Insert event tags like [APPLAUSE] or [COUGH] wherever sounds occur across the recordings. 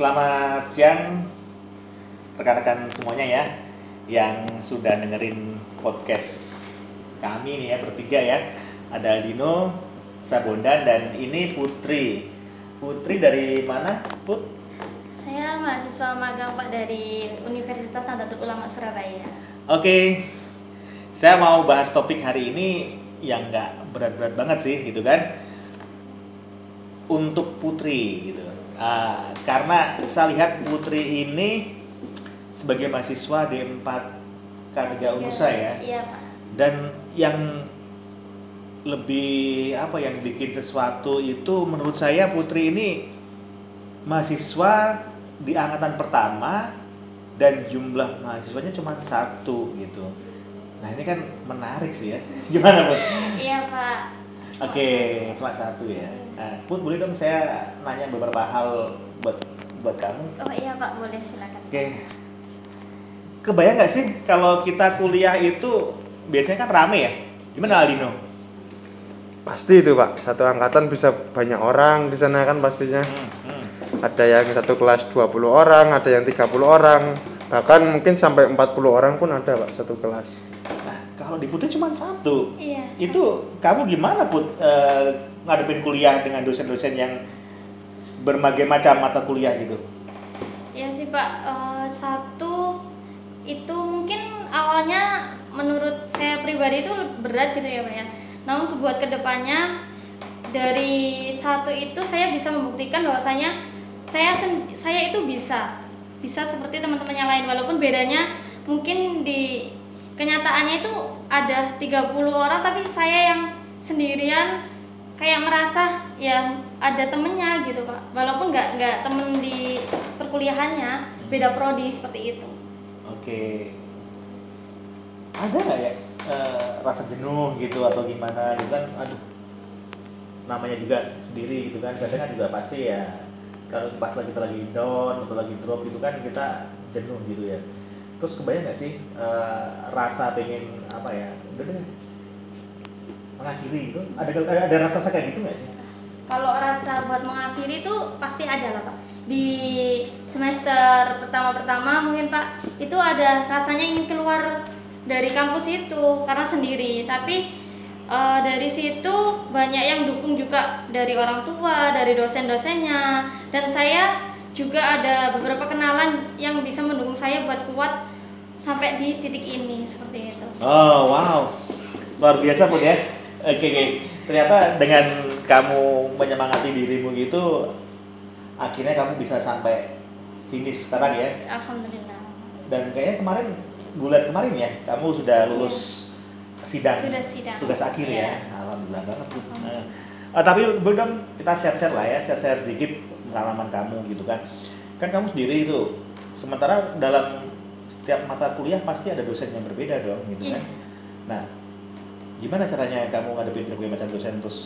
Selamat siang rekan-rekan semuanya ya yang sudah dengerin podcast kami nih ya bertiga ya. Ada Aldino, Sabondan dan ini Putri. Putri dari mana, Put? Saya mahasiswa magang Pak dari Universitas Nahdlatul Ulama Surabaya. Oke, saya mau bahas topik hari ini yang nggak berat-berat banget sih gitu kan. Untuk Putri gitu. Ah, karena saya lihat Putri ini sebagai mahasiswa di 4 K3 Unusa ya. Iya Pak. Dan yang lebih apa yang bikin sesuatu itu menurut saya Putri ini mahasiswa di angkatan pertama dan jumlah mahasiswanya cuma satu gitu. Nah ini kan menarik sih ya. [LAUGHS] Gimana Put? Iya Pak. Oke, cuma satu ya. Nah, Put boleh dong saya nanya beberapa hal buat buat kamu. Oh iya Pak, boleh silakan. Oke. Kebayang nggak sih kalau kita kuliah itu biasanya kan rame ya? Gimana Aldino? Pasti itu pak, satu angkatan bisa banyak orang di sana kan pastinya. Hmm, hmm. Ada yang satu kelas 20 orang, ada yang 30 orang, bahkan mungkin sampai 40 orang pun ada pak satu kelas. Nah, kalau di Putri cuma satu. Iya. Itu kamu gimana Put eh, ngadepin kuliah dengan dosen-dosen yang berbagai macam mata kuliah gitu? Iya sih Pak. Eh, satu itu mungkin awalnya menurut saya pribadi itu berat gitu ya Pak ya. Namun buat ke depannya dari satu itu saya bisa membuktikan bahwasanya saya saya itu bisa bisa seperti teman-teman yang lain walaupun bedanya mungkin di kenyataannya itu ada 30 orang tapi saya yang sendirian kayak merasa ya ada temennya gitu pak walaupun nggak nggak temen di perkuliahannya beda prodi seperti itu Oke. Ada nggak ya eh, rasa jenuh gitu atau gimana gitu kan? Aduh, namanya juga sendiri gitu kan. Kadang kan juga pasti ya kalau pas lagi kita lagi down atau lagi drop gitu kan kita jenuh gitu ya. Terus kebayang nggak sih eh, rasa pengen apa ya? Udah deh mengakhiri gitu. Ada ada, ada rasa kayak gitu nggak sih? kalau rasa buat mengakhiri itu pasti ada lah pak di semester pertama-pertama mungkin pak itu ada rasanya ingin keluar dari kampus itu karena sendiri tapi eh, dari situ banyak yang dukung juga dari orang tua dari dosen-dosennya dan saya juga ada beberapa kenalan yang bisa mendukung saya buat kuat sampai di titik ini seperti itu Oh wow, luar biasa pun ya. Oke, oke. ternyata dengan kamu menyemangati dirimu gitu, akhirnya kamu bisa sampai finish sekarang ya. alhamdulillah Dan kayaknya kemarin bulan kemarin ya, kamu sudah lulus sidang, sudah sidang tugas akhir ya. Iya. Alhamdulillah banget. Alhamdulillah. Eh, tapi belum kita share-share lah ya, share-share sedikit pengalaman kamu gitu kan. Kan kamu sendiri itu, sementara dalam setiap mata kuliah pasti ada dosen yang berbeda dong gitu Iya. kan. Nah, gimana caranya kamu ngadepin berbagai macam dosen terus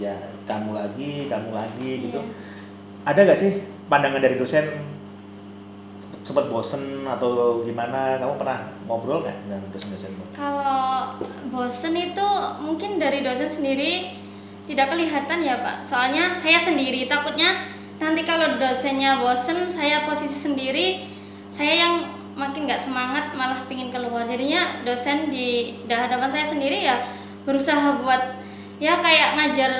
ya kamu lagi, kamu lagi gitu. Iya. Ada gak sih pandangan dari dosen sempat bosen atau gimana? Kamu pernah ngobrol nggak dengan dosen-dosenmu? Kalau bosen itu mungkin dari dosen sendiri tidak kelihatan ya Pak. Soalnya saya sendiri takutnya nanti kalau dosennya bosen, saya posisi sendiri, saya yang makin nggak semangat malah pingin keluar. Jadinya dosen di hadapan saya sendiri ya berusaha buat ya kayak ngajar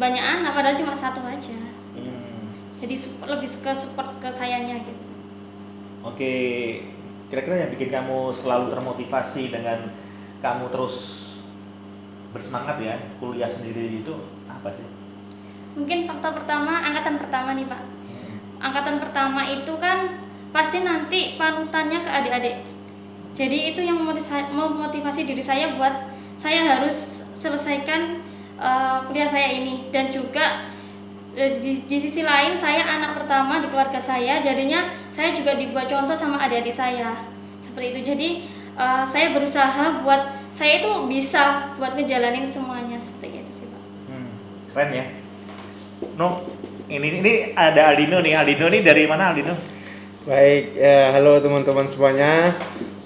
banyak anak padahal cuma satu aja. Hmm. Jadi lebih ke support ke sayanya gitu. Oke, kira-kira yang bikin kamu selalu termotivasi dengan kamu terus bersemangat ya kuliah sendiri itu apa sih? Mungkin faktor pertama angkatan pertama nih Pak. angkatan pertama itu kan pasti nanti panutannya ke adik-adik. Jadi itu yang memotivasi, diri saya buat saya harus selesaikan eh, kuliah saya ini dan juga eh, di, di sisi lain saya anak pertama di keluarga saya jadinya saya juga dibuat contoh sama adik-adik saya seperti itu jadi eh, saya berusaha buat saya itu bisa buat ngejalanin semuanya seperti itu sih pak Hmm, keren ya. No, ini ini ada Aldino nih. Aldino nih dari mana Aldino? Baik, ya, halo teman-teman semuanya.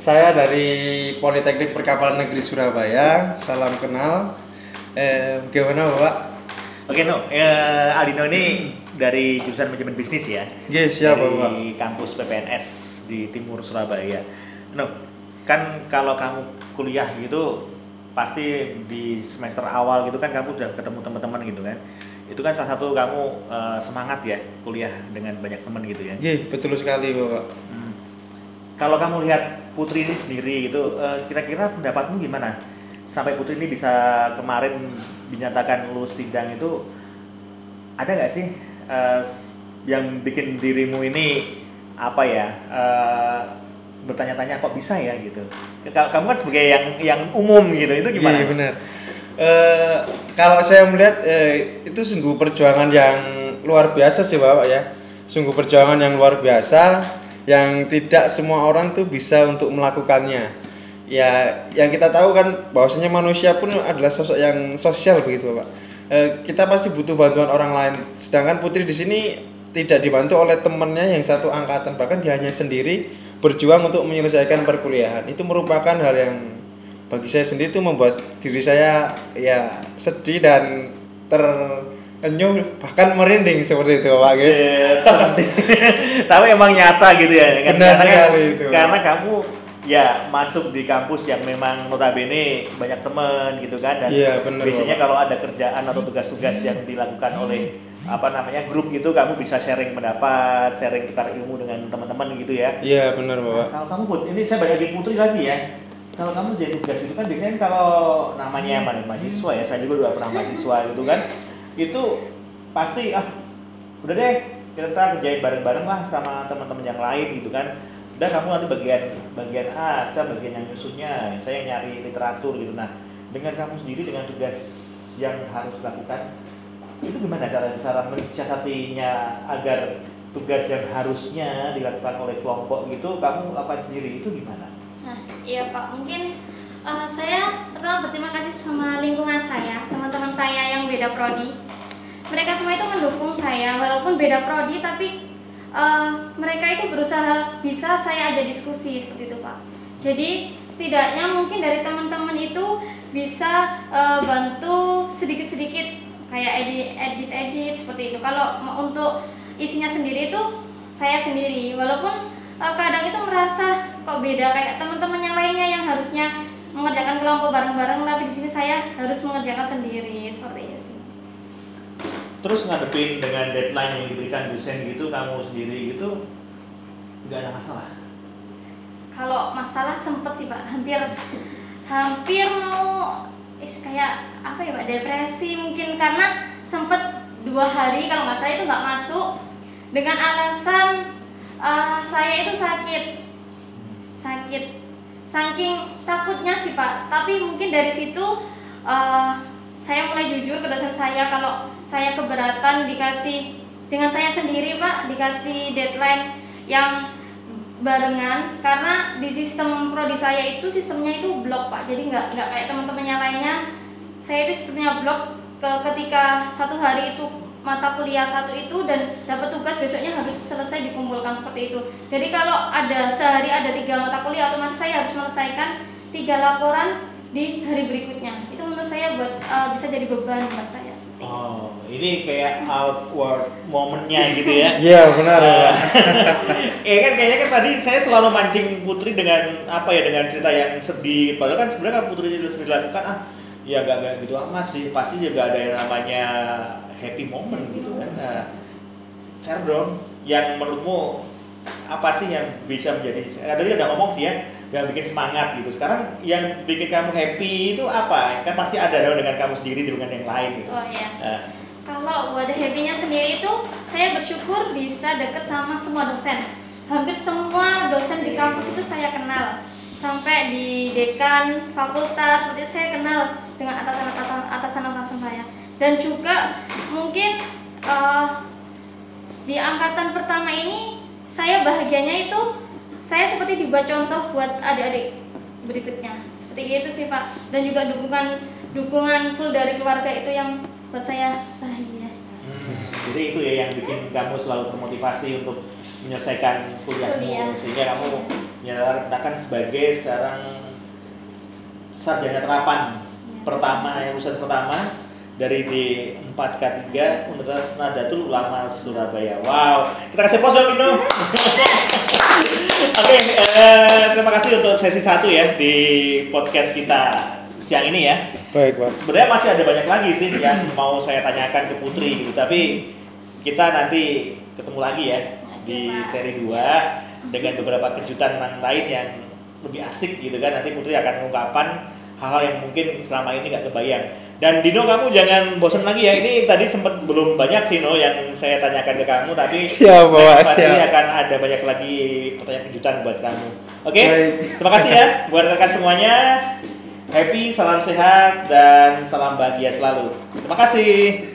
Saya dari Politeknik Perkapalan Negeri Surabaya. Salam kenal. Eh, gimana Bapak? Oke no, eh, Aldino ini dari jurusan manajemen bisnis ya. Nggih, siap, dari Bapak. kampus PPNS di timur Surabaya. No, kan kalau kamu kuliah gitu pasti di semester awal gitu kan kamu udah ketemu teman-teman gitu kan. Itu kan salah satu kamu eh, semangat ya kuliah dengan banyak teman gitu ya. Nggih, betul sekali, Bapak. Hmm. Kalau kamu lihat Putri ini sendiri gitu, eh, kira-kira pendapatmu gimana? Sampai Putri ini bisa kemarin dinyatakan lulus sidang itu ada nggak sih s- yang bikin dirimu ini apa ya eh, bertanya-tanya kok bisa ya gitu? Ka- Kamu kan sebagai yang yang umum gitu, itu gimana? Iya benar. Eh, kalau saya melihat eh, itu sungguh perjuangan yang luar biasa sih bapak ya. Sungguh perjuangan yang luar biasa yang tidak semua orang tuh bisa untuk melakukannya. Ya, yang kita tahu kan bahwasanya manusia pun adalah sosok yang sosial begitu bapak. Eh, kita pasti butuh bantuan orang lain. Sedangkan Putri di sini tidak dibantu oleh temannya yang satu angkatan bahkan dia hanya sendiri berjuang untuk menyelesaikan perkuliahan. Itu merupakan hal yang bagi saya sendiri itu membuat diri saya ya sedih dan terenyuh bahkan merinding seperti itu Pak gitu. Tapi emang nyata gitu ya. kan? Benar karena, sekali itu. Karena kamu ya masuk di kampus yang memang notabene banyak teman gitu kan dan Iya, benar, biasanya kalau ada kerjaan atau tugas-tugas yang dilakukan oleh apa namanya grup gitu kamu bisa sharing pendapat, sharing tukar ilmu dengan teman-teman gitu ya. Iya benar Nah, Bapak. kalau kamu Put, ini saya balik lagi Putri lagi ya. Kalau kamu jadi tugas itu kan biasanya kalau namanya ma- mahasiswa ya, saya juga udah pernah mahasiswa gitu kan. Itu pasti ah udah deh kita kerjain bareng-bareng lah sama teman-teman yang lain gitu kan. Udah kamu nanti bagian bagian A, saya bagian yang nyusunnya, saya nyari literatur gitu. Nah, dengan kamu sendiri dengan tugas yang harus dilakukan itu gimana cara cara mensiasatinya agar tugas yang harusnya dilakukan oleh kelompok gitu kamu lakukan sendiri itu gimana? Nah, iya Pak, mungkin eh, saya pertama berterima kasih sama lingkungan saya, teman-teman saya yang beda prodi. Mereka semua itu mendukung saya, walaupun beda prodi, tapi eh, mereka itu berusaha bisa saya ajak diskusi seperti itu Pak. Jadi setidaknya mungkin dari teman-teman itu bisa eh, bantu sedikit-sedikit kayak edit edit edit seperti itu. Kalau untuk isinya sendiri itu saya sendiri, walaupun eh, kadang itu merasa kok beda? Kayak teman-teman yang lainnya yang harusnya mengerjakan kelompok bareng-bareng tapi di sini saya harus mengerjakan sendiri. Seperti itu sih. Terus ngadepin dengan deadline yang diberikan dosen gitu kamu sendiri gitu nggak ada masalah. Kalau masalah sempet sih pak, hampir hampir mau is kayak apa ya pak depresi mungkin. Karena sempet dua hari kalau nggak salah itu nggak masuk. Dengan alasan eh, saya itu sakit sakit. Saking takutnya sih pak. Tapi mungkin dari situ eh, saya mulai jujur ke dosen saya kalau saya keberatan dikasih dengan saya sendiri pak dikasih deadline yang barengan. Karena di sistem prodi saya itu sistemnya itu blok pak. Jadi nggak nggak kayak teman-temannya lainnya. Saya itu sistemnya blok ke ketika satu hari itu mata kuliah satu itu dan dapat tugas besoknya harus selesai dikumpulkan seperti itu jadi kalau ada sehari ada tiga mata kuliah otomatis saya harus menyelesaikan tiga laporan di hari berikutnya itu menurut saya buat eh, bisa jadi beban buat saya seperti itu. Oh, ini kayak outward momennya gitu ya. [LAUGHS] Iya benar Ah. [LAUGHS] Bapak. Iya kan kayaknya kan tadi saya selalu mancing Putri dengan apa ya dengan cerita yang sedih. Padahal kan sebenarnya kan Putri itu sendiri lakukan ah ya gak, gak gitu amat sih. Pasti juga ada yang namanya happy moment gitu kan. Nah, share dong yang menurutmu apa sih yang bisa menjadi tadi udah ngomong sih ya yang bikin semangat gitu sekarang yang bikin kamu happy itu apa kan pasti ada dong dengan kamu sendiri dengan yang lain gitu oh iya Nah, Kalau buat happy-nya sendiri itu saya bersyukur bisa deket sama semua dosen. Hampir semua dosen di kampus itu saya kenal. Sampai di dekan, fakultas, seperti saya kenal dengan atasan-atasan atasan-atasan saya. Dan juga mungkin eh, di angkatan pertama ini saya bahagianya itu saya seperti dibuat contoh buat adik-adik berikutnya. Seperti itu sih Pak. Dan juga dukungan dukungan full dari keluarga itu yang buat saya bahagia. Hmm, jadi itu ya yang bikin kamu selalu termotivasi untuk menyelesaikan kuliahmu Kuliah. sehingga kamu nyatakan sebagai seorang sarjana terapan Iya. pertama yang lulusan pertama dari D4K3 Universitas Nadatul Ulama Surabaya. Wow, kita kasih pos dong Dino. Oke, eh, terima kasih untuk sesi satu ya di podcast kita siang ini ya. Baik, Pak. Sebenarnya masih ada banyak lagi sih yang mau saya tanyakan ke Putri gitu, tapi kita nanti ketemu lagi ya di seri 2 dengan beberapa kejutan lain yang lebih asik gitu kan. Nanti Putri akan mengungkapkan hal-hal yang mungkin selama ini nggak kebayang. Dan Dino kamu jangan bosan lagi ya. Ini tadi sempat belum banyak sih No yang saya tanyakan ke kamu, tapi [LAUGHS] Siap, next pasti akan ada banyak lagi pertanyaan kejutan buat kamu. Oke, Baik. terima kasih ya buat rekan semuanya. Happy, salam sehat, dan salam bahagia selalu. Terima kasih.